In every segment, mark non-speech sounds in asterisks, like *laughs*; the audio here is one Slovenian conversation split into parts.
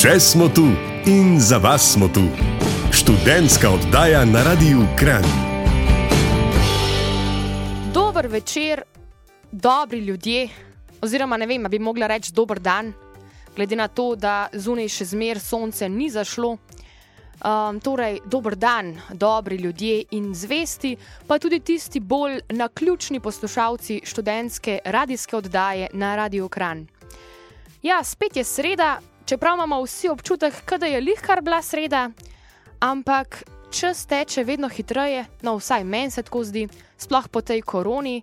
Še smo tu in za vas smo tu. Študentska oddaja na Radiu Kran. Dober večer, dobri ljudje, oziroma ne vem, bi mogla reči dober dan, glede na to, da zunaj še zmer sonce ni zašlo. Um, torej, dober dan, dobri ljudje in zvesti, pa tudi tisti bolj naključni poslušalci študentske radijske oddaje na Radio Kran. Ja, spet je sreda, čeprav imamo vsi občutek, da je lihkar bila sreda, ampak čas teče vedno hitreje, no vsaj meni se tako zdi, sploh po tej koroni.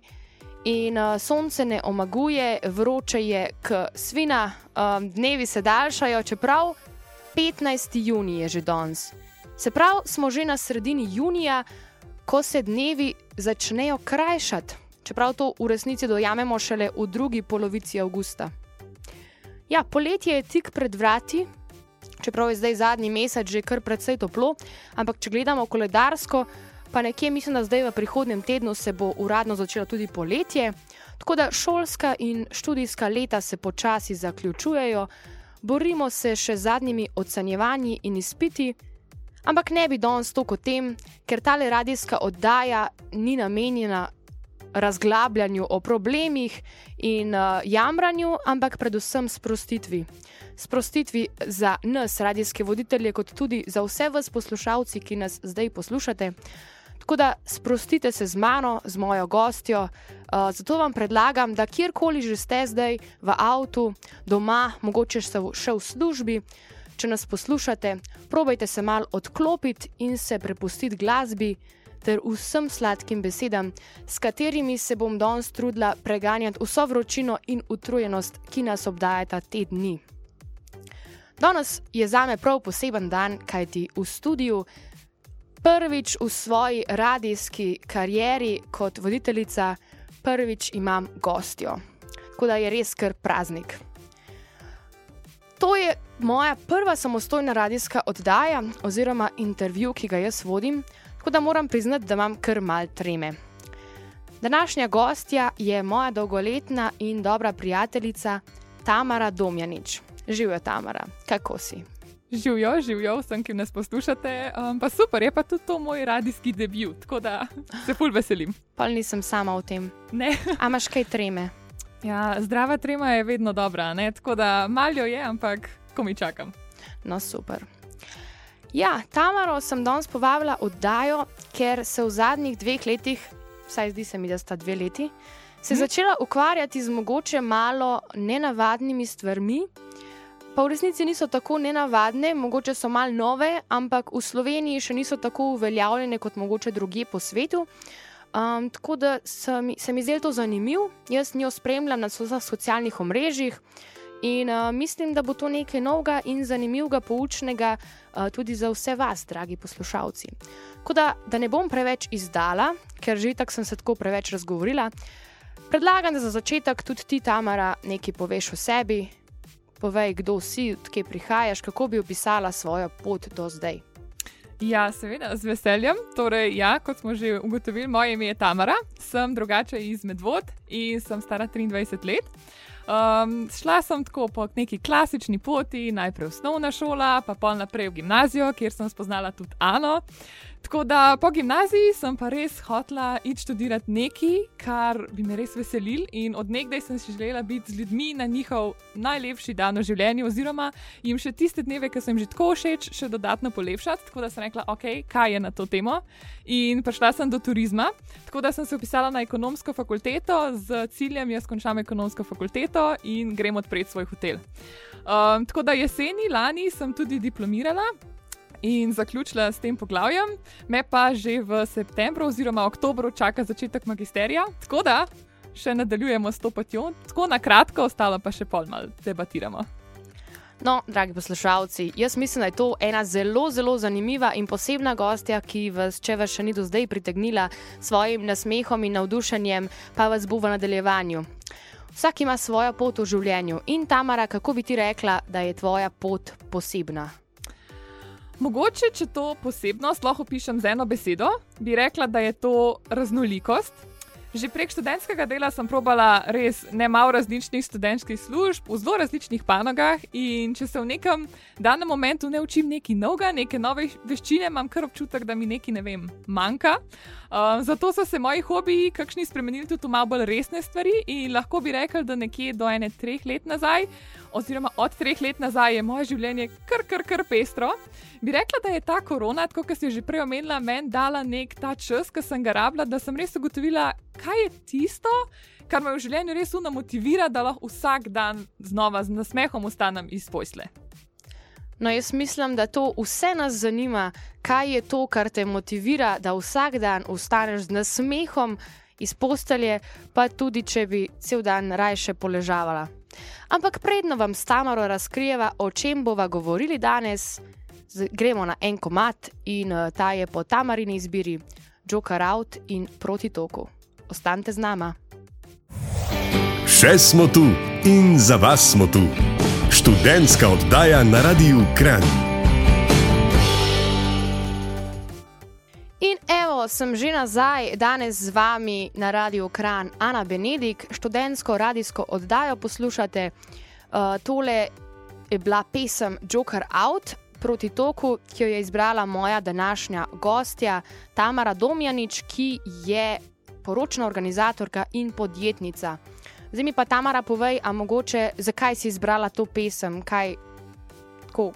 In uh, sonce ne omaguje, vroče je, k svina, um, dnevi se daljšajo, čeprav 15. juni je že danes. Se pravi, smo že na sredini junija, ko se dnevi začnejo krajšati, čeprav to v resnici dojamemo šele v drugi polovici avgusta. Ja, poletje je tik pred vrati, čeprav je zdaj zadnji mesec že kar precej toplo, ampak če gledamo koledarsko, pa nekje mislim, da zdaj v prihodnem tednu se bo uradno začelo tudi poletje. Tako da šolska in študijska leta se počasi zaključujejo, borimo se še z zadnjimi ocenjevanji in izpiti. Ampak ne bi danes to kot tem, ker tale radijska oddaja ni namenjena razglabljanju o problemih in uh, jamranju, ampak predvsem sprostitvi. Sprostitvi za nas, radijske voditelje, kot tudi za vse vas poslušalci, ki nas zdaj poslušate. Tako da sprostite se z mano, z mojo gostjo. Uh, zato vam predlagam, da kjerkoli že ste zdaj v avtu, doma, mogoče ste še v službi, če nas poslušate, probajte se mal odklopiti in se prepustiti glasbi ter vsem sladkim besedam, s katerimi se bom danes trudila preganjati vso vročino in utrujenost, ki nas obdajata te dni. Danes je za me prav poseben dan, kajti v studiu, prvič v svoji radijski karieri kot voditeljica, prvič imam gostjo. Tako da je res kar praznik. To je moja prva samostojna radijska oddaja oziroma intervju, ki ga jaz vodim, tako da moram priznati, da imam kar mal treme. Današnja gostja je moja dolgoletna in dobra prijateljica Tamara Domjanič. Živijo Tamara, kako si? Živijo, živijo, vsem, ki nas poslušate. Um, pa super, je pa tudi to moj radijski debut, tako da se pol veselim. Pa nisem sama v tem. Ne. A imaš kaj treme? Ja, zdrava trema je vedno dobra, ne? tako da maljo je, ampak ko mi čakam. No, super. Ja, Tamaro sem danes povabila oddajo, ker se v zadnjih dveh letih, vsaj zdi se mi, da sta dve leti, se je hm? začela ukvarjati z mogoče malo nenavadnimi stvarmi. Pa v resnici niso tako nenavadne, mogoče so malo nove, ampak v Sloveniji še niso tako uveljavljene kot mogoče druge po svetu. Um, tako da se mi, se mi zdi to zanimivo, jaz njo spremljam na socialnih omrežjih. In uh, mislim, da bo to nekaj novega in zanimivega, poučnega uh, tudi za vse vas, dragi poslušalci. Tako da, da ne bom preveč izdala, ker že tako sem se tako preveč razgovorila, predlagam, da za začetek tudi ti, Tamara, nekaj poveš o sebi, povej, kdo si, odkje prihajaš, kako bi opisala svojo pot do zdaj. Ja, seveda, z veseljem. Torej, ja, kot smo že ugotovili, moje ime je Tamara, sem drugače iz Medvod in sem stara 23 let. Um, šla sem tako po neki klasični poti, najprej osnovna šola, pa pol naprej v gimnazijo, kjer sem spoznala tudi Ano. Tako da po gimnaziji sem pa res hotela iti študirati nekaj, kar bi me res veselil. In odnegdaj sem si želela biti z ljudmi na njihov najlepši dan v življenju, oziroma jim še tiste dneve, ki so jim že tako všeč, še dodatno polepšati. Tako da sem rekla, ok, kaj je na to temo. In prišla sem do turizma. Tako da sem se upisala na ekonomsko fakulteto z ciljem, jaz končam ekonomsko fakulteto in grem odpreti svoj hotel. Um, tako da jeseni lani sem tudi diplomirala in zaključila s tem poglavjem, me pa že v septembru oziroma oktobru čaka začetek magisterija. Tako da še nadaljujemo s to potjo, tako na kratko, ostalo pa še pol malo debatiramo. No, dragi poslušalci, jaz mislim, da je to ena zelo, zelo zanimiva in posebna gostja, ki vas, če vas še ni do zdaj pritegnila s svojim nasmehom in navdušenjem, pa vas bo v nadaljevanju. Vsak ima svojo pot v življenju in Tamara, kako bi ti rekla, da je tvoja pot posebna? Mogoče, če to posebno sploh opišem z eno besedo, bi rekla, da je to raznolikost. Že prek študentskega dela sem probala res ne malo različnih študentskih služb v zelo različnih panogah. In če se v nekem danem momentu ne učim nekaj novega, neke nove veščine, imam kar občutek, da mi nekaj ne vem, manjka. Um, zato so se moji hobiji, kakšni spremenili tudi v malo bolj resne stvari. In lahko bi rekel, da nekje do ene treh let nazaj, oziroma od treh let nazaj, je moje življenje kar, kar, kar pestro. Bi rekla, da je ta korona, kot si že prej omenila, meni dala nek ta čas, ki sem ga rabila, da sem res ugotovila, kaj je tisto, kar me v življenju res uno motivira, da lahko vsak dan znova z nasmehom ostanem iz posle. No, jaz mislim, da to vse nas zanima, kaj je to, kar te motivira, da vsak dan ostaneš z nasmehom iz postelje, pa tudi če bi cel dan raje poležavala. Ampak predno vam s Tamaro razkrijeva, o čem bova govorili danes, gremo na en komat in uh, ta je po Tamarini izbiri Joker Out in Proti toku. Ostanite z nama. Še smo tu in za vas smo tu. Študentska oddaja na Radiu Kran. In evo, sem že nazaj, danes z vami na Radiu Kran, Ana Benedik, študentsko radijsko oddajo poslušate. Uh, tole je bila pesem Joker Out proti toku, ki jo je izbrala moja današnja gostja Tamara Domjanič, ki je poročna organizatorka in podjetnica. Zdaj mi pa Tamara povej, a mogoče zakaj si izbrala to pesem, kaj, tako,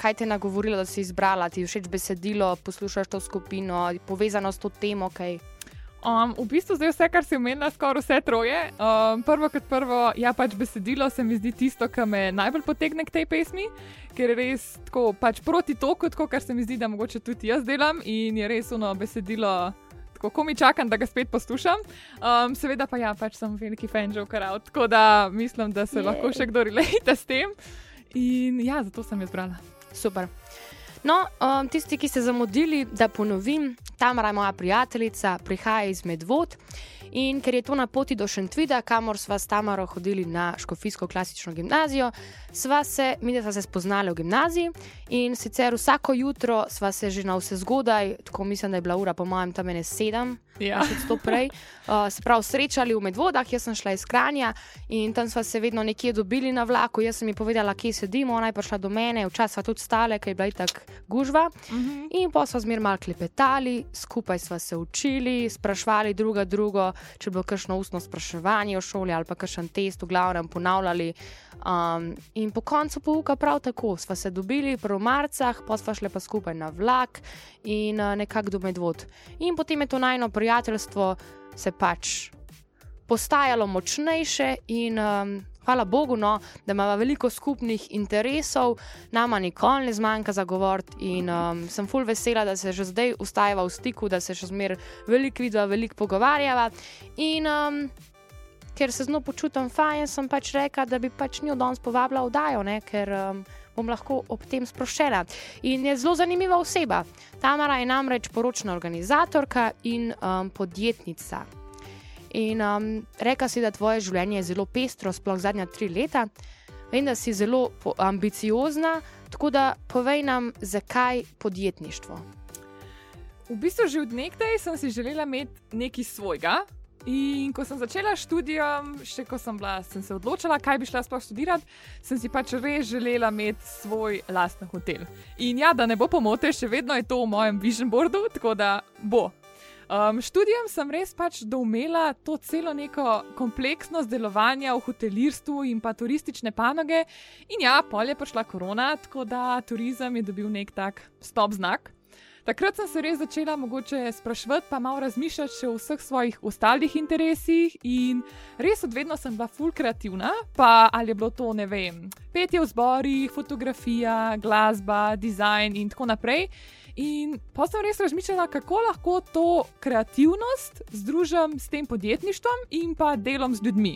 kaj te je nagovorilo, da si izbrala, ti všeč besedilo, poslušaš to skupino, povezano s to temo. Kaj? Um, v bistvu zdaj vse, kar si omenila, skoraj vse troje. Um, prvo kot prvo, ja, pač besedilo se mi zdi tisto, kar me najbolj potegne k tej pesmi, ker je res tako pač proti toku, kar se mi zdi, da mogoče tudi jaz delam in je res uno besedilo kako mi čakam, da ga spet poslušam. Um, seveda pa ja, pač sem veliki fan Joker out, tako da mislim, da se yeah. lahko še kdo relejte s tem. In ja, zato sem jaz brala. Super. No, um, tisti, ki ste zamudili, da ponovim, je moja prijateljica, prihaja iz Medvod. In ker je to na poti do Šentvida, kamor sva s Tamaro hodili na Škofijsko klasično gimnazijo, sva se, mi da sva se spoznali v gimnaziji in sicer vsako jutro sva se že na vse zgodaj, tako mislim, da je bila ura, po mojem, tam ene sedem. Ja. *laughs* Prej. Uh, se pravi, srečali v Medvodah, jaz sem šla iz Kranja in tam smo se vedno nekje dobili na vlaku. Jaz sem ji povedala, kje sedimo, ona je prišla do mene, včasih pa tudi stale, ker je bila tako gužva. Uh mhm. -huh. In pa smo zmer malo klepetali, skupaj smo se učili, sprašvali druga drugo, če je bilo kakšno ustno spraševanje v šoli ali pa kakšen test, v glavnem ponavljali. Um, in po koncu pouka prav tako, sva se dobili v marcah, pa sva šli pa skupaj na vlak in uh, nekako do medvod. In potem je to najno prijateljstvo se pač postajalo močnejše in um, hvala Bogu, no, da imamo veliko skupnih interesov, nama nikoli ne zmanjka za govor in um, sem full vesela, da se že zdaj ustajava v stiku, da se še zmer veliko vidva, veliko pogovarjava. In, um, ker se zelo počutim fajn, sem pač rekla, da bi pač njo danes povabila v Dajo, ne, ker um, bom lahko ob tem sproščena. In je zelo zanimiva oseba. Tamara je namreč poročna organizatorka in um, podjetnica. In um, reka si, da tvoje življenje je zelo pestro, sploh zadnja tri leta. Vem, da si zelo ambiciozna, tako da povej nam, zakaj podjetništvo. V bistvu že od nekdaj sem si želela imeti nekaj svojega, In ko sem začela študijam, še ko sem, bila, sem se odločila, kaj bi šla sploh študirati, sem si pač res želela imeti svoj lasten hotel. In ja, da ne bo pomote, še vedno je to v mojem vision boardu, tako da bo. Um, študijam sem res pač doumela to celo neko kompleksnost delovanja v hotelirstvu in pa turistične panoge. In ja, pol je prišla korona, tako da turizem je dobil nek tak stop znak. Takrat sem se res začela mogoče sprašvati, pa malo razmišljati še o vseh svojih ostalih interesih. In res odvedno sem bila full kreativna, pa ali je bilo to, ne vem, petje v zborih, fotografija, glasba, dizajn in tako naprej. In pa sem res razmišljala, kako lahko to kreativnost združim s tem podjetništvom in pa delom z ljudmi.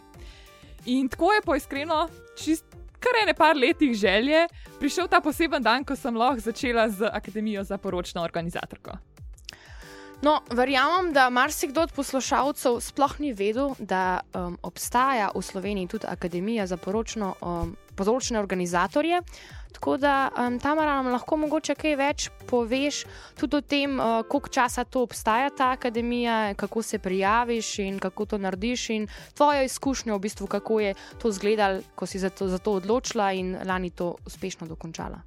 In tako je poiskreno, čist kar ene par letih želje, prišel ta poseben dan, ko sem lahko začela z Akademijo za poročno organizatorko. No, verjamem, da marsikdo od poslušalcev sploh ni vedel, da um, obstaja v Sloveniji tudi Akademija za poročno um, področne organizatorje. Tako da, um, Tamara, nam lahko mogoče kaj več poveš tudi o tem, uh, koliko časa to obstaja ta akademija, kako se prijaviš in kako to narediš, in tvoje izkušnje, v bistvu, kako je to izgledalo, ko si za to, za to odločila in lani to uspešno dokončala.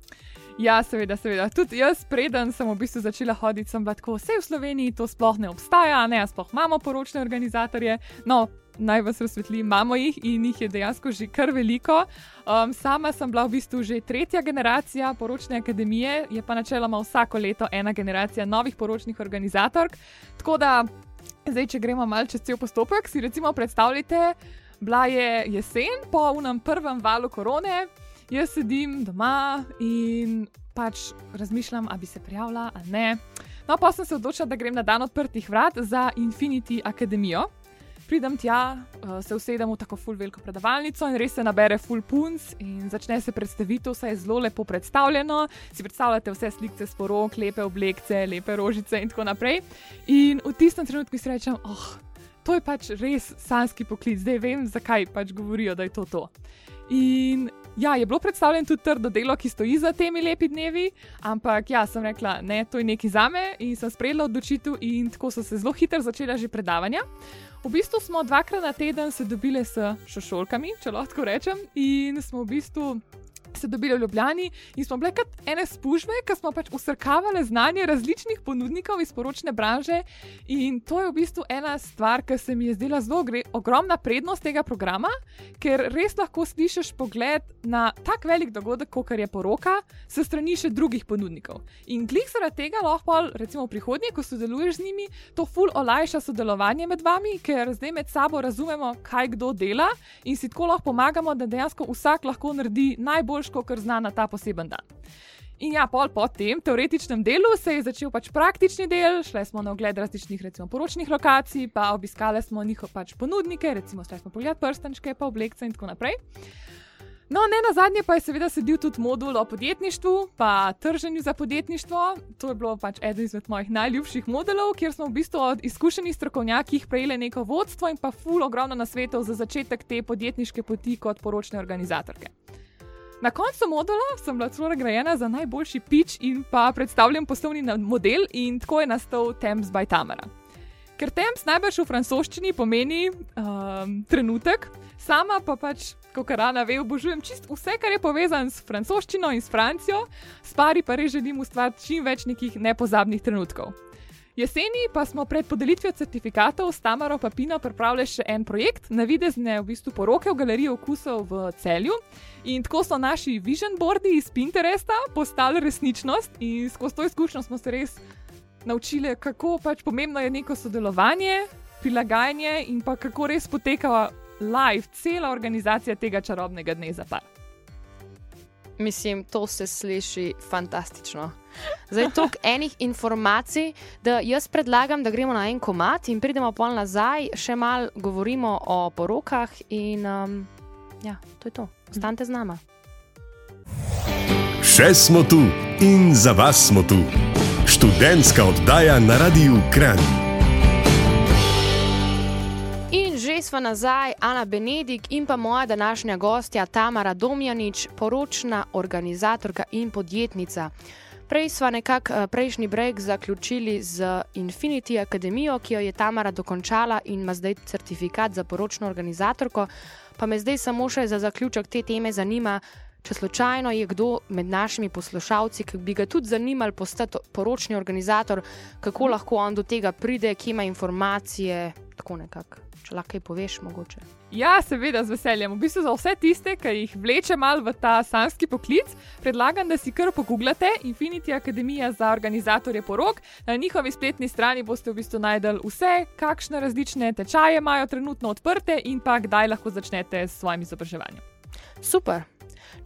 Ja, seveda, seveda. Tudi jaz, preden sem v bistvu začela hoditi, sem bila tako, vse v Sloveniji to sploh ne obstaja, ne, sploh imamo poročne organizatorje. No, naj vas razsvetlim, imamo jih in jih je dejansko že kar veliko. Um, sama sem bila v bistvu že tretja generacija poročne akademije, je pa načeloma vsako leto ena generacija novih poročnih organizatork. Tako da, zdaj, če gremo malce čez cel postopek, si recimo predstavljate, bila je jesen po unem prvem valu korone, jaz sedim doma in pač razmišljam, ali bi se prijavila ali ne. No, pa sem se odločila, da grem na dan odprtih vrat za Infinity Akademijo pridem tja, uh, se usedem v tako full veliko predavalnico in res se nabere full punc in začne se predstavitev, vse je zelo lepo predstavljeno. Si predstavljate vse slike sporok, lepe oblekce, lepe rožice in tako naprej. In v tistem trenutku si rečem, oh, to je pač res sanski poklic, zdaj vem, zakaj pač govorijo, da je to to. In ja, je bilo predstavljeno tudi trdo delo, ki stoji za temi lepi dnevi, ampak ja, sem rekla, ne, to je nekaj za me in sem sprejela odločitev, in tako so se zelo hitro začela že predavanja. V bistvu smo dvakrat na teden se dobili s šošolkami, če lahko rečem, in smo v bistvu se dobili v Ljubljani in smo bile kot ene spužve, ki smo pač usrkavali znanje različnih ponudnikov iz poročne branže. In to je v bistvu ena stvar, ki se mi je zdela zelo ogromna prednost tega programa, ker res lahko slišiš pogled na tak velik dogodek, kot je poroka, se strani še drugih ponudnikov. In klik zaradi tega lahko, recimo v prihodnje, ko sodeluješ z njimi, to ful olajša sodelovanje med vami, ker zdaj med sabo razumemo, kaj kdo dela in si tako lahko pomagamo, da dejansko vsak lahko naredi najboljši težko, ker zna na ta poseben dan. In ja, pol po tem teoretičnem delu se je začel pač praktični del, šli smo na ogled različnih, recimo, poročnih lokacij, pa obiskali smo njihove pač ponudnike, recimo, šli smo pogledati prstančke, pa oblekce in tako naprej. No, ne na zadnje pa je seveda sedel tudi modul o podjetništvu, pa trženju za podjetništvo. To je bilo pač eden izmed mojih najljubših modelov, kjer smo v bistvu od izkušenih strokovnjakih prejeli neko vodstvo in pa ful ogromno nasvetov za začetek te podjetniške poti kot poročne organizatorke. Na koncu modula sem bila celo nagrajena za najboljši pitch in pa predstavljen poslovni model, in tako je nastal Temps by Tamara. Ker Temps najbrž v francoščini pomeni um, trenutek, sama pa pač, kot rana ve, obožujem čist vse, kar je povezano s francoščino in s Francijo, s pari pa res želim ustvariti čim več nekih nepozabnih trenutkov. Jeseni pa smo pred podelitvijo certifikatov s Tamaro Papino pripravili še en projekt, navidezne v bistvu poroke v galeriji okusov v celju. In tako so naši vision boardi iz Pinteresta postali resničnost, in skozi to izkušnjo smo se res naučili, kako pač pomembno je neko sodelovanje, prilagajanje in pa kako res poteka live, cela organizacija tega čarobnega dne za par. Mislim, to se sliši fantastično. Zdaj, toliko enih informacij, da jaz predlagam, da gremo na en komat in pridemo pol nazaj, še malo govorimo o porokah. In um, ja, to je to. Ostanite z nami. Še smo tu in za vas smo tu. Študentska oddaja na Radiu Kran smo nazaj, Ana Benedik in pa moja današnja gostja Tamara Domjanič, poročna organizatorka in podjetnica. Prej smo nekako eh, prejšnji breg zaključili z Infinity Akademijo, ki jo je Tamara dokončala in ima zdaj certifikat za poročno organizatorko. Pa me zdaj samo še za zaključek te teme zanima, če slučajno je kdo med našimi poslušalci, ki bi ga tudi zanimali postati poročni organizator, kako lahko on do tega pride, kje ima informacije, tako nekako če lahko kaj poveš, mogoče. Ja, seveda, z veseljem. V bistvu za vse tiste, ki jih vleče mal v ta sanski poklic, predlagam, da si kar pogooglate Infinity Academy za organizatorje porok. Na njihovi spletni strani boste v bistvu najdel vse, kakšne različne tečaje imajo trenutno odprte in pa kdaj lahko začnete s svojim izobraževanjem. Super.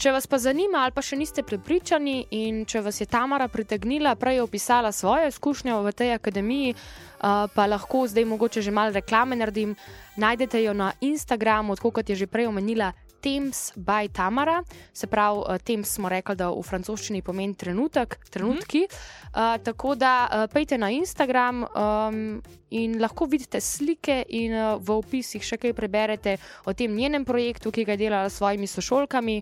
Če vas pa zanima, ali pa še niste prepričani, in če vas je Tamara pritegnila, prej je opisala svoje izkušnje v tej akademiji, uh, pa lahko zdaj mogoče že malo reklame naredim. Najdete jo na Instagramu, kot je že prej omenila, Thames by Tamara, se pravi, uh, Thames smo rekli, da v francoščini pomeni trenutek, trenutki. Uh, tako da uh, pejte na Instagram um, in lahko vidite slike, in uh, v opisih še kaj preberete o tem njenem projektu, ki ga je delala s svojimi sošolkami.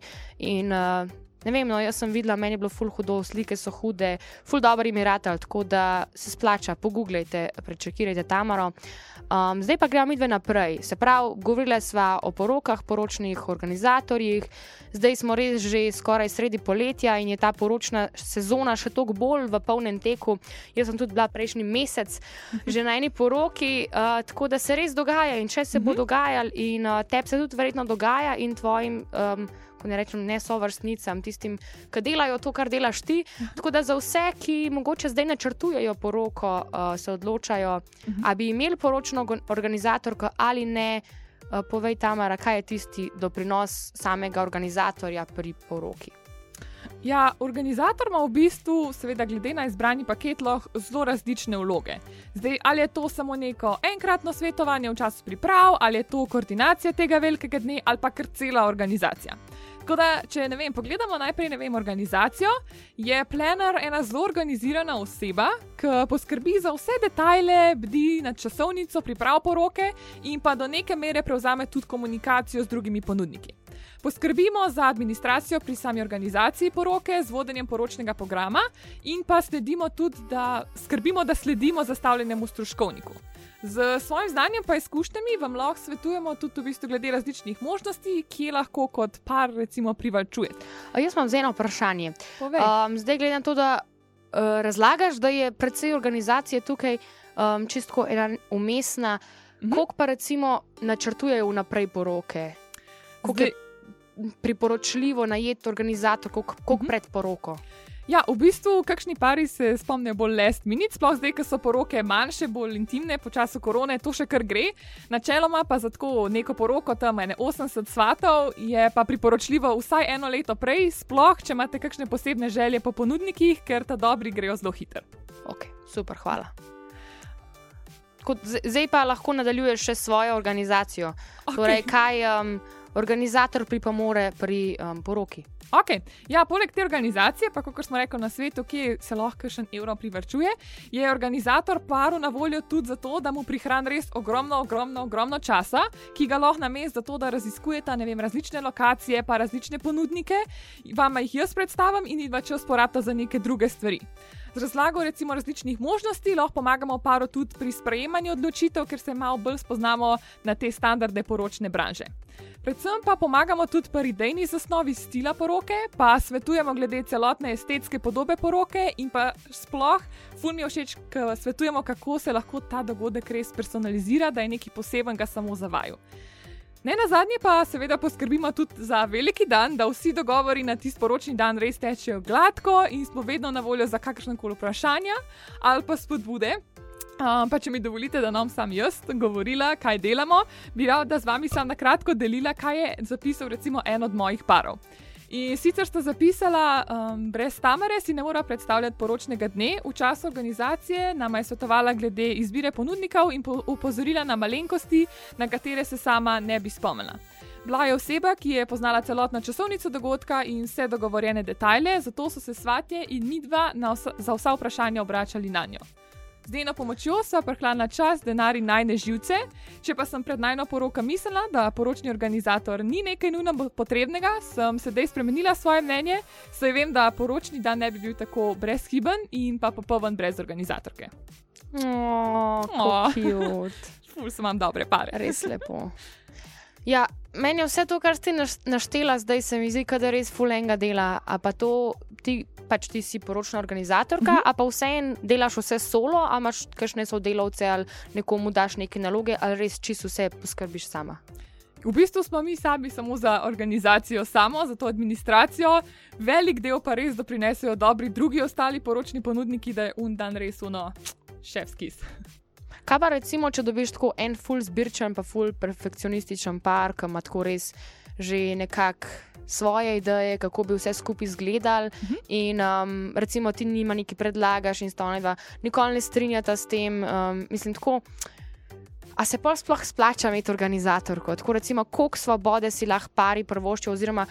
In, uh, Ne vem, no, jaz sem videla, meni je bilo ful hudo, slike so hude, ful dobri mi rata, tako da se splača, pogooglejte, prečekirajte Tamaro. Um, zdaj pa gremo mi dve naprej. Se pravi, govorili smo o porokah, poročnih organizatorjih, zdaj smo res že skoraj sredi poletja in je ta poročna sezona še toliko bolj v polnem teku. Jaz sem tudi bila prejšnji mesec že na eni poroki, uh, tako da se res dogaja in če se bo dogajal, in uh, tebi se tudi verjetno dogaja in tvojim. Um, ne rečem, ne so vrstnicam, tistim, ki delajo to, kar delaš ti. Tako da za vse, ki mogoče zdaj načrtujejo poroko, uh, se odločajo, uh -huh. ali bi imeli poročno organizatorko ali ne. Uh, povej, Tamara, kaj je tisti doprinos samega organizatorja pri poroki? Ja, organizator ima v bistvu, seveda, glede na izbrani paket, lahko zelo različne vloge. Zdaj, ali je to samo neko enkratno svetovanje v času priprav, ali je to koordinacija tega velikega dne, ali pa kar cela organizacija. Tako da, če ne vem, pogledamo najprej vem, organizacijo, je plenar ena zelo organizirana oseba, ki poskrbi za vse detajle, bdi nad časovnico, priprav poroke in pa do neke mere prevzame tudi komunikacijo z drugimi ponudniki. Poskrbimo za administracijo pri sami organizaciji poroke z vodenjem poročnega programa in pa sledimo tudi, da skrbimo, da sledimo zastavljenemu stroškovniku. Z svojim znanjem in izkušnjami vam lahko svetujemo tudi v bistvu glede različnih možnosti, ki lahko kot par recimo privačujete. Jaz imam eno vprašanje. Um, zdaj gledam to, da uh, razlagaš, da je predvsej organizacije tukaj um, čisto ena umestna, mhm. koliko pa recimo načrtujejo vnaprej poroke. Zdaj, priporočljivo najeti organizator, kot uh -huh. pred poroko. Ja, v bistvu, kakšni pari se spomnijo bolj last minute, sploh zdaj, ko so poroke manjše, bolj intimne, po času korone, to še kar gre. Načeloma pa za tako neko poroko, tam je 80 svatov, je pa priporočljivo vsaj eno leto prej, sploh če imate kakšne posebne želje po ponudnikih, ker ta dobri grejo zelo hitro. Ok, super, hvala. Kot, zdaj pa lahko nadaljuješ še svojo organizacijo. Okay. Torej, kaj, um, organizator pripomore pri um, poroki. Okay. Ja, poleg te organizacije, pa kot smo rekli na svetu, ki se lahko še en evro privrčuje, je organizator paru na voljo tudi zato, da mu prihrani res ogromno, ogromno, ogromno časa, ki ga lahko namest za to, da raziskujete vem, različne lokacije, pa različne ponudnike, vam jih jaz predstavim in jih pa čas porabite za neke druge stvari. Z razlago recimo različnih možnosti lahko pomagamo paru tudi pri sprejemanju odločitev, ker se malo bolj spoznamo na te standarde poročne branže. Predvsem pa pomagamo tudi pri idejni zasnovi stila poroke, pa svetujemo glede celotne estetske podobe poroke in pa sploh, ful mi je všeč, ker svetujemo, kako se lahko ta dogodek res personalizira, da je nekaj posebenega samo za vaju. Ne na zadnje pa seveda poskrbimo tudi za veliki dan, da vsi dogovori na tisti poročni dan res tečejo gladko in smo vedno na voljo za kakršne koli vprašanja ali pa spodbude. Um, pa če mi dovolite, da nam sam jaz govorila, kaj delamo, bi rada z vami sam na kratko delila, kaj je zapisal recimo en od mojih parov. In sicer sta zapisala, um, brez Tamare si ne mora predstavljati poročnega dne, v času organizacije nama je svetovala glede izbire ponudnikov in po upozorila na malenkosti, na katere se sama ne bi spomnila. Bila je oseba, ki je poznala celotno časovnico dogodka in vse dogovorjene detajle, zato so se svatje in midva vsa, za vsa vprašanja obračali na njo. Z njeno pomočjo sva prehranila čas, denar in najne živce. Če pa sem pred najno poroko mislila, da poročni organizator ni nekaj nujno potrebnega, sem sedaj spremenila svoje mnenje, saj vem, da poročni dan ne bi bil tako brezhiben in pa popoln brez organizatorke. Oh, *laughs* Ful sem vam dobre pare. Res lepo. Ja, meni je vse to, kar ste naštela, zdaj se mi zdi, da je res fulenga dela. A pa to ti pač ti si poročna organizatorka, uh -huh. a pa vseeno delaš vse solo, ali imaš kakšne sodelavce ali nekomu daš neke naloge, ali res čisto vse poskrbiš sama. V bistvu smo mi sami samo za organizacijo, samo za to administracijo, velik del pa res doprinesejo dobri drugi ostali poročni ponudniki, da je un dan res uno, šefski. Kaj pa recimo, če dobiš tako en full zbirčen, pa full perfekcionističen par, ki ima tako res že nekako svoje ideje, kako bi vse skupaj izgledalo. Uh mhm. -huh. In um, recimo ti nima neki predlagaš in sta ona dva nikoli ne strinjata s tem. Um, mislim, tako. A se pa sploh splača imeti organizatorko? Tako recimo, koliko svobode si lahko pari prvoščijo, oziroma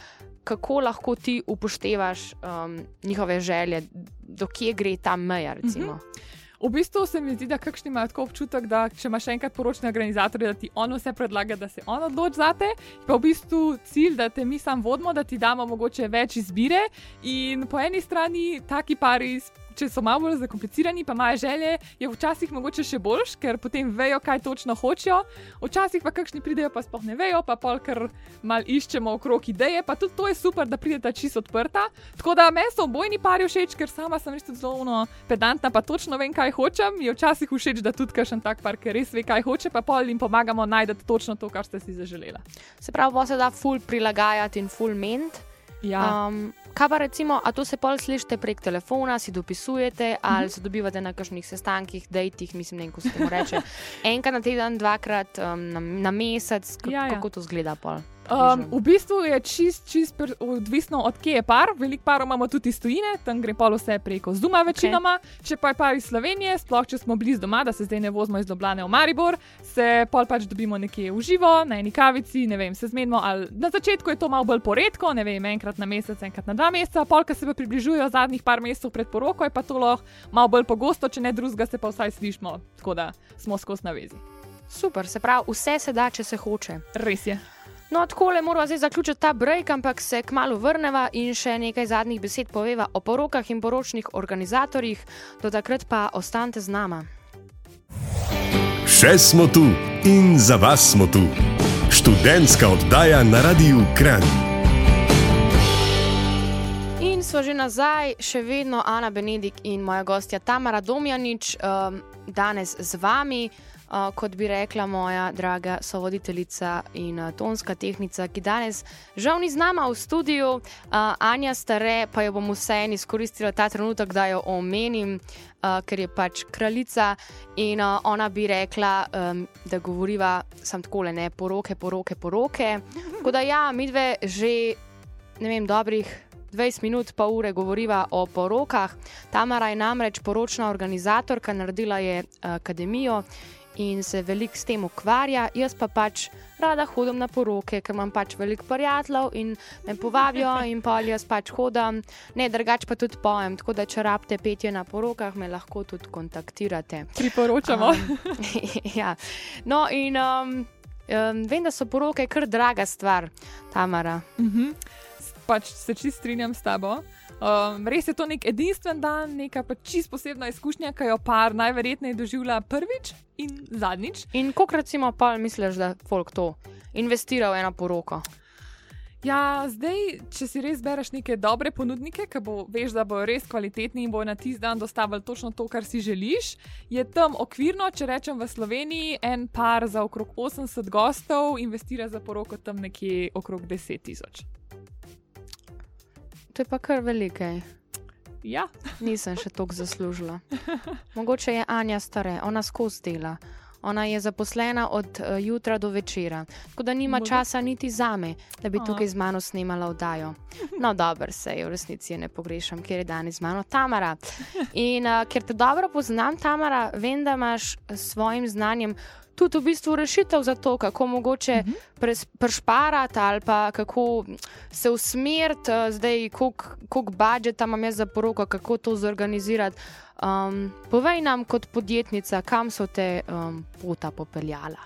kako lahko ti upoštevaš um, njihove želje, dokje gre ta meja. Recimo. Mm -hmm. V bistvu se mi zdi, da kakšni imajo tako občutek, da če imaš enkrat poročne organizatorje, da ti on vse predlaga, da se on odloči za te. Pa v bistvu cilj, da te mi sam vodimo, da ti damo mogoče več izbire. In po eni strani taki pari če so malo bolj zakomplicirani, pa imajo želje, je včasih mogoče še boljš, ker potem vejo, kaj točno hočejo. Včasih pa kakšni pridejo, pa sploh ne vejo, pa pol, ker mal iščemo okrog ideje. Pa tudi to je super, da pridete čisto odprta. Tako da me so obojni pari všeč, ker sama sem res zelo pedantna, pa točno vem, kaj hočem. Je včasih všeč, da tudi kakšen tak par, ki res ve, kaj hoče, pa pol jim pomagamo najti točno to, kar ste si zaželela. Se pravi, bo se da full prilagajati in full ment. Ja. Um, kaj pa recimo, a to se pol slišite prek telefona, si dopisujete ali -hmm. se dobivate na kakšnih sestankih, dejtih, mislim, ne vem, kako se to reče. *laughs* Enkrat na teden, dvakrat um, na, na mesec, kako, ja, ja. kako to zgleda pol. Um, v bistvu je čist, čist odvisno od kje je par. Veliko parov imamo tudi iz tujine, tam gre pa vse preko Zuma, večinoma. Okay. Če pa je par iz Slovenije, sploh če smo blizu doma, da se zdaj ne vozimo iz Doblane v Maribor, se pol pač dobimo nekje v živo, na eni kavici, ne vem, se zmenimo. Na začetku je to malo bolj poredko, ne vem, enkrat na mesec, enkrat na dva meseca, pol, ki se pa približujejo zadnjih par mesecev pred poroko, je pa to lahko malo bolj pogosto, če ne drugega, se pa vsaj slišmo, tako da smo skozi navezi. Super, se pravi, vse se da, če se hoče. Res je. No, tako le moramo zdaj zaključiti ta break, ampak se kmalo vrnemo in še nekaj zadnjih besed poveva o porokah in poročnih organizatorjih. Do takrat pa ostanite z nama. Še smo tu in za vas smo tu. Študentska oddaja na Radiu Kran. In smo že nazaj, še vedno Ana Benedik in moja gostja Tamara Domjanič, um, danes z vami. Uh, kot bi rekla moja draga sovoditeljica in uh, tonska tehnica, ki danes žal ni z nama v studiu, uh, Anja Stare, pa jo bom vseeno izkoristila ta trenutek, da jo omenim, uh, ker je pač kraljica in uh, ona bi rekla, um, da govoriva samo tako le, poroke, poroke, poroke. Tako da ja, mi dve že ne vem, dobrih. 20 minut, pa ure govoriva o porokah. Tamara je namreč poročna organizatorka, naredila je akademijo in se veliko s tem ukvarja, jaz pa pač rada hodim na poroke, ker imam pač veliko prijateljev in me povabijo *laughs* in pa jaz pač hodim, ne drugače pa tudi pojem. Tako da, če rabite petje na porokah, me lahko tudi kontaktirate. Priporočamo. Um, *laughs* ja. No, in um, um, vem, da so poroke kar draga stvar, Tamara. Uh mhm. -huh. Pač se čist strinjam s tabo. Um, res je to nek edinstven dan, neka pa čist posebna izkušnja, ki jo par najverjetneje doživlja prvič in zadnjič. In koliko recimo pa misliš, da folk to investira v eno poroko? Ja, zdaj, če si res bereš neke dobre ponudnike, ki bo, veš, da bodo res kvalitetni in bodo na tisti dan dostavili točno to, kar si želiš, je tam okvirno, če rečem v Sloveniji, en par za okrog 80 gostov investira za poroko tam nekje okrog 10 tisoč. To je pa kar velike. Ja. Nisem še toliko zaslužila. *laughs* Mogoče je Anja stare, ona skozi dela. Ona je zaposlena od uh, jutra do večera, tako da nima Mogoče. časa niti za me, da bi tukaj z mano snimala oddajo. No, dobro se je, v resnici je ne pogrešam, ker je danes z mano Tamara. In uh, ker te dobro poznam, Tamara, vem, da imaš s svojim znanjem tudi v bistvu rešitev za to, kako mogoče uh mhm. -huh. prešparati ali pa kako se usmeriti, uh, zdaj, koliko budžeta imam jaz za poroko, kako to zorganizirati. Um, povej nam, kot podjetnica, kam so te um, pota popeljala.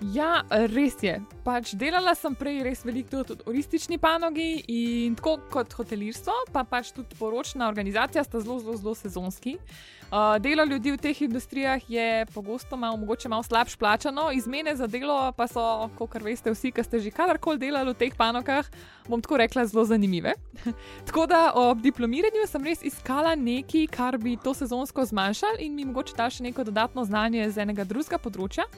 Ja, res je. Pač delala sem prej res veliko tudi v turistični panogi in tako kot hotelirstvo, pa pač tudi poročna organizacija sta zelo, zelo, zelo sezonski. Uh, delo ljudi v teh industrijah je pogosto malo, mogoče malo slabš plačano, izmene za delo pa so, kot veste, vsi, ki ste že kadarkoli delali v teh panogah, bom tako rekla, zelo zanimive. *laughs* tako da ob diplomiranju sem res iskala nekaj, kar bi to sezonsko zmanjšalo in mi mogoče da še neko dodatno znanje z enega drugega področja.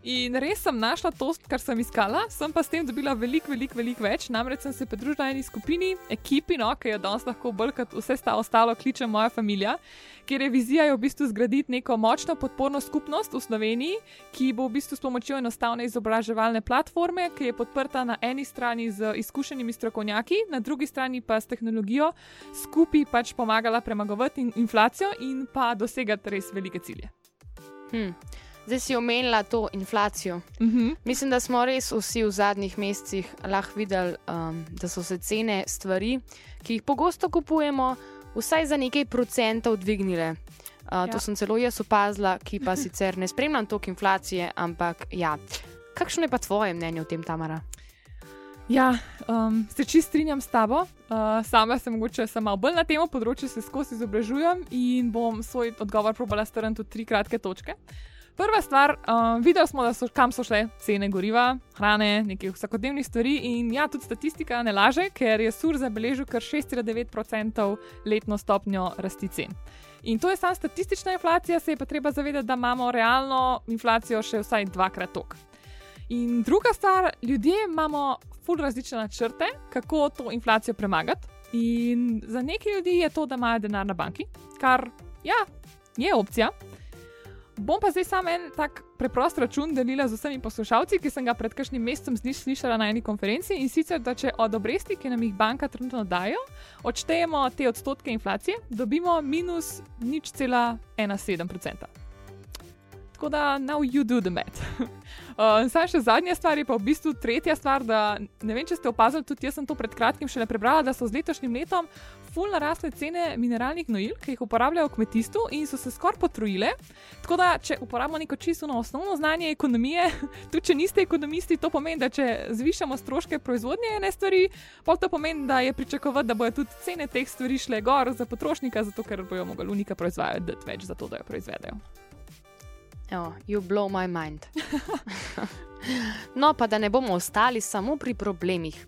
In res sem našla to, kar sem iskala, sem pa s tem dobila veliko, veliko, veliko več. Namreč sem se pridružila eni skupini, ekipi, no, ki jo danes lahko bolj kot vse sta ostalo kliče moja družina, kjer je vizija v bistvu zgraditi neko močno podporno skupnost v Sloveniji, ki bo v bistvu s pomočjo enostavne izobraževalne platforme, ki je podprta na eni strani z izkušenimi strokovnjaki, na drugi strani pa s tehnologijo, skupaj pač pomagala premagovati inflacijo in pa dosegati res velike cilje. Hmm. Zdaj si omenila to inflacijo. Uh -huh. Mislim, da smo res vsi v zadnjih mesecih lahko videli, um, da so se cene stvari, ki jih pogosto kupujemo, vsaj za nekaj procentov dvignile. Uh, ja. To sem celo jaz opazila, ki pa sicer ne spremljam toliko inflacije, ampak ja. Kakšno je pa tvoje mnenje o tem, Tamara? Ja, um, se čist strinjam s tabo. Uh, sama sem mogoče samo bolj na tem področju, se skozi izobražujem in bom svoj odgovor probala strniti v tri kratke točke. Prva stvar, um, videli smo, so, kam so šle cene goriva, hrane, nekih vsakodnevnih stvari. In ja, tudi statistika ne laže, ker je sur zabeležil kar 6,9% letno stopnjo rasti cen. In to je samo statistična inflacija, se je pa treba zavedati, da imamo realno inflacijo še vsaj dvakrat tok. In druga stvar, ljudje imamo ful različne načrte, kako to inflacijo premagati. In za nekaj ljudi je to, da imajo denar na banki, kar ja, je opcija. Bom pa zdaj samo en tak preprost račun delila z vsemi poslušalci, ki sem ga pred kakšnim mesecem slišala na eni konferenci. In sicer, da če od obresti, ki nam jih banka trenutno dajo, odštejemo te odstotke inflacije, dobimo minus nič cela 1,7%. Tako da, now you do the math. *laughs* uh, Saj še zadnja stvar je pa v bistvu tretja stvar. Da, ne vem, če ste opazili, tudi jaz sem to pred kratkim še le prebrala, da so z letošnjim letom fulno rasle cene mineralnih gnojil, ki jih uporabljajo v kmetijstvu in so se skoraj potrojile. Tako da, če uporabimo neko čisto osnovno znanje ekonomije, *laughs* tudi če niste ekonomisti, to pomeni, da če zvišamo stroške proizvodnje ene stvari, pa to pomeni, da je pričakovati, da bodo tudi cene teh stvari šle gor za potrošnika, zato ker bojo mogli unika proizvajati več za to, da jo proizvedejo. Oh, you blow my mind. *laughs* no, pa da ne bomo ostali samo pri problemih.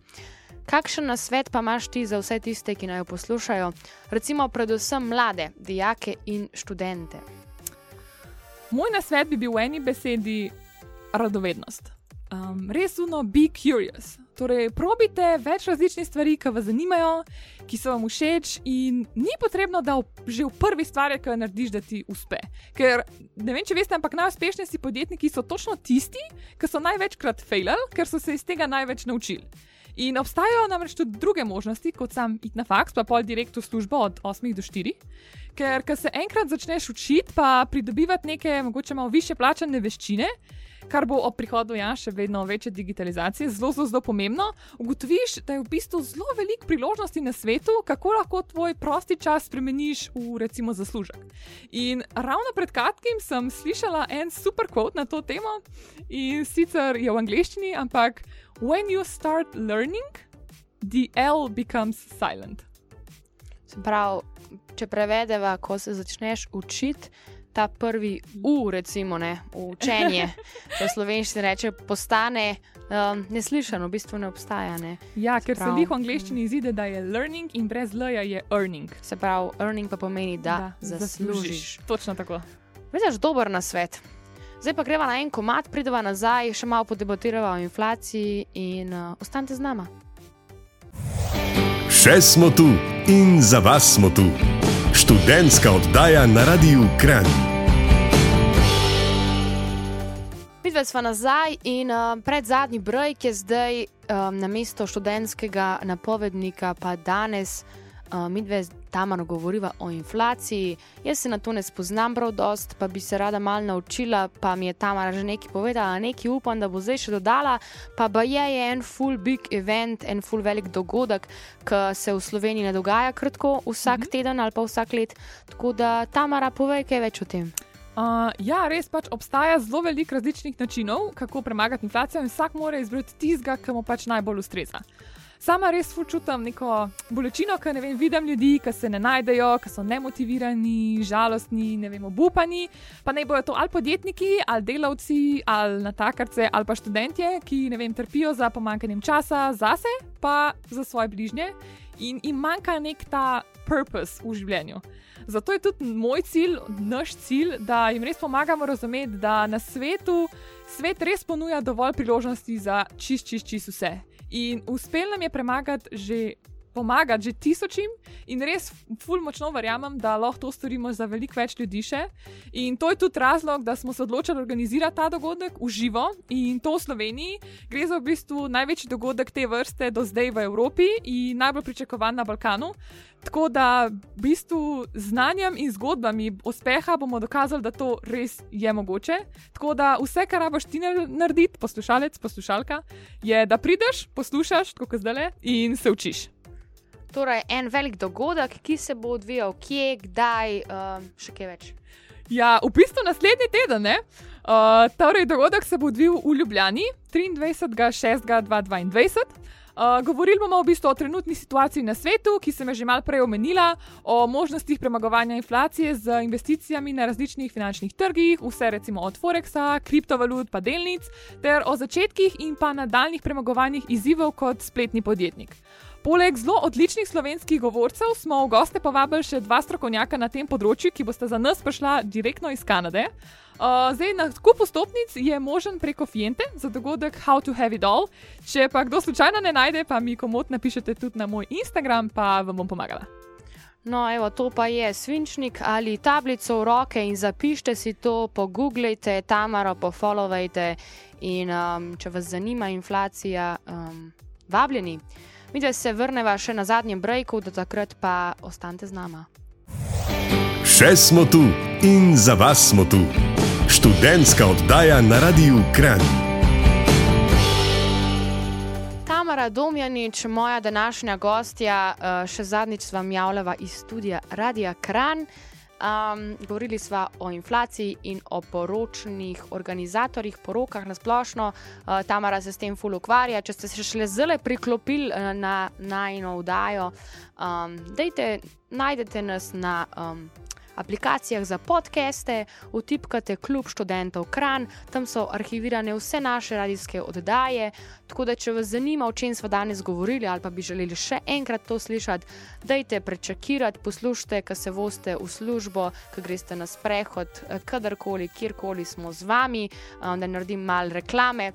Kakšen nasvet pa imaš ti za vse tiste, ki naj jo poslušajo, recimo predvsem mlade, dijake in študente? Moj nasvet bi bil v eni besedi radovednost. Um, res uno, be curious. Torej, probite več različnih stvari, ki vas zanimajo, ki so vam všeč, in ni potrebno, da v, že v prvi stvari, ki jo narediš, da ti uspe. Ker ne vem, če veste, ampak najuspešnejši podjetniki so točno tisti, ki so največkrat failali, ker so se iz tega največ naučili. In obstajajo namreč tudi druge možnosti, kot sam id na faks, pa pol direkt v službo od 8 do 4. Ker, ko se enkrat začneš učiti, pa pridobivati neke, mogoče malo više plačane veščine, kar bo ob prihodu ja, še vedno večje digitalizacije, zelo, zelo, zelo pomembno. Ugotoviš, da je v bistvu zelo veliko priložnosti na svetu, kako lahko tvoj prosti čas spremeniš v recimo zaslužek. In ravno pred kratkim sem slišala en super quote na to temo in sicer je v angleščini, ampak when you start learning, the L becomes silent. Prav, če prevedeva, ko se začneš učiti, ta prvi U, recimo, ne, učenje, *laughs* če slovenščini reče, postane um, neslišano, v bistvu ne obstaja. Ne. Ja, ker se v angleščini izide, da je learning in brez L je earning. Se pravi, earning pa pomeni, da, da zaslužiš. zaslužiš. Točno tako. Veš, dober na svet. Zdaj pa greva na en komat, prideva nazaj, še malo podebatirava o inflaciji in uh, ostanite z nama. Še smo tu in za vas smo tu študentska oddaja na Radiu Kran. Videli smo nazaj in uh, pred zadnji broj, ki je zdaj um, na mesto študentskega napovednika, pa danes uh, mi dve tam govoriva o inflaciji. Jaz se na to ne spoznam prav dost, pa bi se rada malo naučila, pa mi je tam že nekaj povedala, nekaj upam, da bo zdaj še dodala. Pa ba je, je en full big event, en full velik dogodek, ki se v Sloveniji ne dogaja kratko, vsak mm -hmm. teden ali pa vsak let. Tako da Tamara, povej kaj več o tem. Uh, ja, res pač obstaja zelo veliko različnih načinov, kako premagati inflacijo, in vsak mora izbrati tistega, ki mu pač najbolj ustreza sama res čutim neko bolečino, ker ne vem, vidim ljudi, ki se ne najdejo, ki so nemotivirani, žalostni, ne vem, obupani. Pa ne bojo to ali podjetniki, ali delavci, ali natakarce, ali pa študentje, ki ne vem, trpijo za pomankanjem časa zase, pa za svoje bližnje in jim manjka nek ta purpose v življenju. Zato je tudi moj cilj, naš cilj, da jim res pomagamo razumeti, da na svetu svet res ponuja dovolj priložnosti za čist, čist, čist vse. In uspel nam je premagati že pomagati že tisočim in res ful močno verjamem, da lahko to storimo za veliko več ljudi še. In to je tudi razlog, da smo se odločili organizirati ta dogodek v živo in to v Sloveniji. Gre za v bistvu največji dogodek te vrste do zdaj v Evropi in najbolj pričakovan na Balkanu. Tako da v bistvu znanjem in zgodbami uspeha bomo dokazali, da to res je mogoče. Tako da vse, kar rabaš ti narediti, poslušalec, poslušalka, je, da prideš, poslušaš, kot zdaj le, in se učiš. Torej, en velik dogodek, ki se bo odvijal, kje, kdaj, um, še kaj več. Ja, v bistvu naslednji teden. Uh, torej, dogodek se bo odvijal v Ljubljani 23.6.2022. Uh, govorili bomo v bistvu o trenutni situaciji na svetu, ki sem jo že malo prej omenila, o možnostih premagovanja inflacije z investicijami na različnih finančnih trgih, vse recimo od Forexa, kriptovalut pa delnic, ter o začetkih in pa nadaljnih premagovanjih izzivov kot spletni podjetnik. Poleg zelo odličnih slovenskih govorcev smo v goste povabili še dva strokovnjaka na tem področju, ki bosta za nas prišla direktno iz Kanade. Uh, zdaj, na kupu stopnic je možen preko Fiente za dogodek How to Have It All. Če pa kdo slučajno ne najde, pa mi komot napišete tudi na moj Instagram, pa vam bom pomagala. No, evo, to pa je svinčnik ali tablico v roke in zapišite si to, pogooglejte, tamaro, pofollowajte in um, če vas zanima inflacija, um, vabljeni. Mi da se vrneva še na zadnjem breaku, do takrat pa ostanite z nama. Še smo tu in za vas smo tu študentska oddaja na Radiu Kran. Tamara Domjanič, moja današnja gostja, eh, še zadnjič vam javljava iz studia Radia Kran. Um, govorili smo o inflaciji in o poročnih organizatorjih, porokah na splošno. Uh, Tamara se s tem ful ukvarja. Če ste se šele zelo priklopili uh, na najno vdajo, um, dejte, najdete nas na um, aplikacijah za podcaste, utipkate Klub študentov Kran, tam so arhivirane vse naše radijske oddaje. Tako da, če vas zanima, o čem smo danes govorili, ali pa bi želeli še enkrat to slišati, dajte prečakirati, poslušajte, ko se voste v službo, ko greste na sprehod, kadarkoli, kjerkoli smo z vami, um, da naredim malo reklame.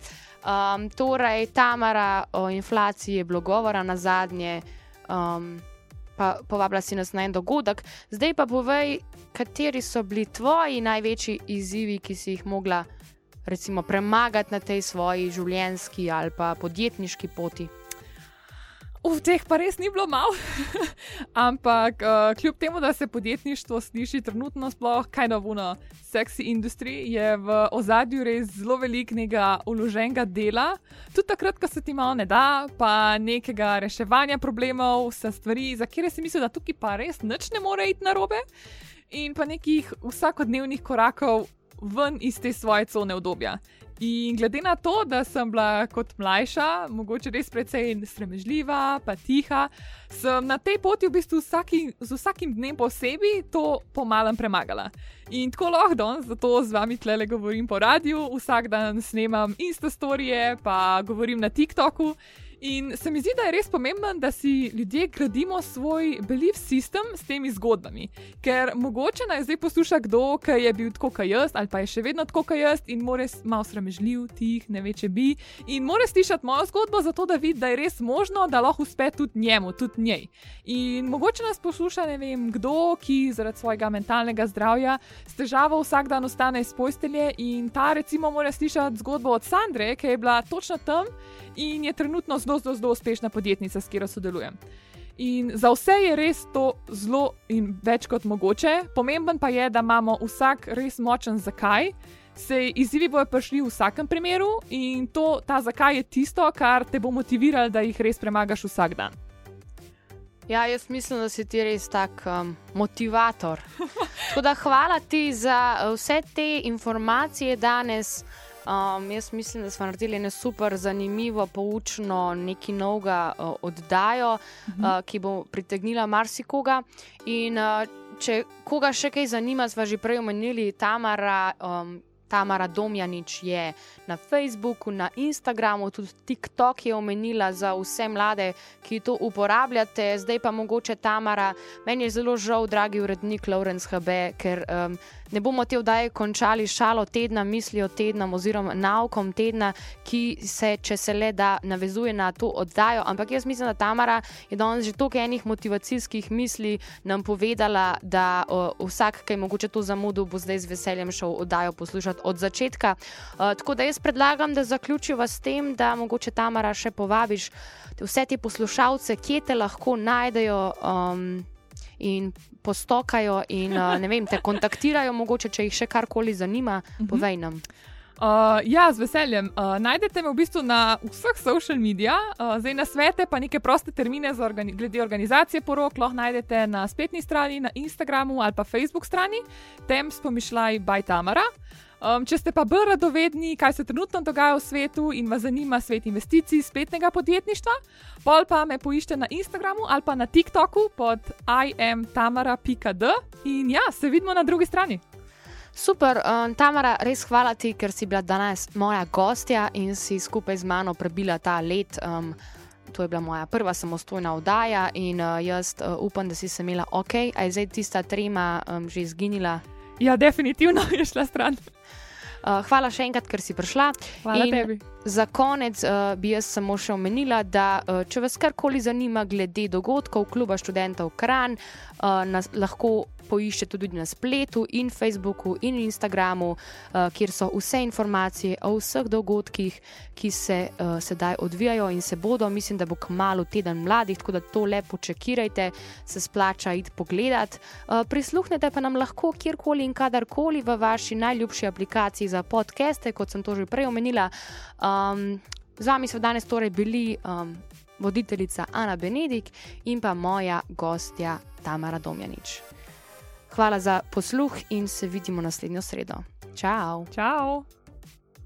Um, torej, Tamara o inflaciji je bilo govora na zadnje. Um, pa povabila si nas na en dogodek. Zdaj pa povej, kateri so bili tvoji največji izzivi, ki si jih mogla recimo, premagati na tej svoji življenjski ali pa podjetniški poti. V teh pa res ni bilo malo. *laughs* Ampak uh, kljub temu, da se podjetništvo sliši trenutno sploh kaj novuno, seksi industriji, je v ozadju res zelo velikega uloženega dela. Tudi takrat, ko se ti malo ne da, pa nekega reševanja problemov, vse stvari, za kere si misliš, da tukaj pa res nič ne more iti narobe. In pa nekih vsakodnevnih korakov ven iz te svoje cone obdobja. In glede na to, da sem bila kot mlajša, mogoče res precej stremežljiva, pa tiha, sem na tej poti v bistvu vsaki, z vsakim dnem posebej to pomalem premagala. In tako lahko danes, zato z vami tle govorim po radiju, vsak dan snemam insta storije, pa govorim na TikToku. In se mi zdi, da je res pomembno, da si ljudje gradimo svoj belief system s temi zgodbami. Ker mogoče naj zdaj posluša kdo, ki je bil tako kot jaz, ali pa je še vedno tako kot jaz in mora malo sramežljiv, tih, ne ve, če bi. In mora slišati mojo zgodbo, zato da vidi, da je res možno, da lahko uspe tudi njemu, tudi njej. In mogoče nas posluša ne vem kdo, ki zaradi svojega mentalnega zdravja s težavo vsak dan ostane iz postelje in ta recimo mora slišati zgodbo od Sandre, ki je bila točno tam in je trenutno zelo, zelo, zelo uspešna podjetnica, s katero sodelujem. In za vse je res to zelo in več kot mogoče. Pomemben pa je, da imamo vsak res močen zakaj. Se izzivi bojo prišli v vsakem primeru, in to, ta zakaj je tisto, kar te bo motiviralo, da jih res premagaš vsak dan. Ja, jaz mislim, da si ti res tak um, motivator. Da, hvala ti za uh, vse te informacije danes. Um, jaz mislim, da smo naredili eno super, zanimivo, poučno, nekaj novega uh, oddajo, -huh. uh, ki bo pritegnila marsikoga. In uh, če koga še kaj zanima, smo že prej omenili Tamara. Um, Tamara Domjanič je na Facebooku, na Instagramu, tudi TikTok je omenila za vse mlade, ki to uporabljate. Zdaj pa mogoče Tamara, meni je zelo žal, dragi urednik Lawrence HB, ker um, ne bomo te vdaje končali šalo tedna, mislijo tedna oziroma naukom tedna, ki se, če se le da, navezuje na to oddajo. Ampak jaz mislim, da Tamara je danes že toliko enih motivacijskih misli nam povedala, da uh, vsak, ki je mogoče to zamudil, bo zdaj z veseljem šel oddajo poslušati od začetka. Uh, tako da jaz predlagam, da zaključiva s tem, da mogoče Tamara še povabiš vse te poslušalce, kje te lahko najdejo. Um, In postokajo, in uh, vem, te kontaktirajo, mogoče, če jih še karkoli zanima, povej nam. Uh, ja, z veseljem. Uh, najdete me v bistvu na vseh social medijih, uh, zdaj na svete, pa neke proste termine organi glede organizacije porok lahko najdete na spletni strani, na Instagramu ali pa Facebook strani, tem spomišljaj Bajtamara. Um, če ste pa bolj radovedni, kaj se trenutno dogaja v svetu in vas zanima svet investicij, spletnega podjetništva, pol pa me poiščite na Instagramu ali pa na TikToku pod imtamara.d in ja, se vidimo na drugi strani. Super, um, Tamara, res hvala ti, ker si bila danes moja gostja in si skupaj z mano prebila ta let. Um, to je bila moja prva samostojna oddaja in uh, jaz uh, upam, da si se imela ok, a je zdaj tista trema um, že izginila. Ja, definitivno *laughs* je šla stran. Uh, hvala še enkrat, ker si prišla. Hvala In tebi. Za konec uh, bi jaz samo še omenila, da uh, če vas karkoli zanima glede dogodkov kluba študentov Kran, uh, nas lahko poiščete tudi na spletu in Facebooku in Instagramu, uh, kjer so vse informacije o vseh dogodkih, ki se uh, sedaj odvijajo in se bodo. Mislim, da bo kmalo teden mladih, tako da to lepo čekirajte, se splača iti pogledat. Uh, prisluhnete pa nam lahko kjerkoli in kadarkoli v vaši najljubši aplikaciji za podcaste, kot sem to že prej omenila. Um, z vami so danes torej bili um, voditeljica Ana Benedik in pa moja gostja Tamara Domjanič. Hvala za posluh in se vidimo naslednjo sredo. Čau. Čau.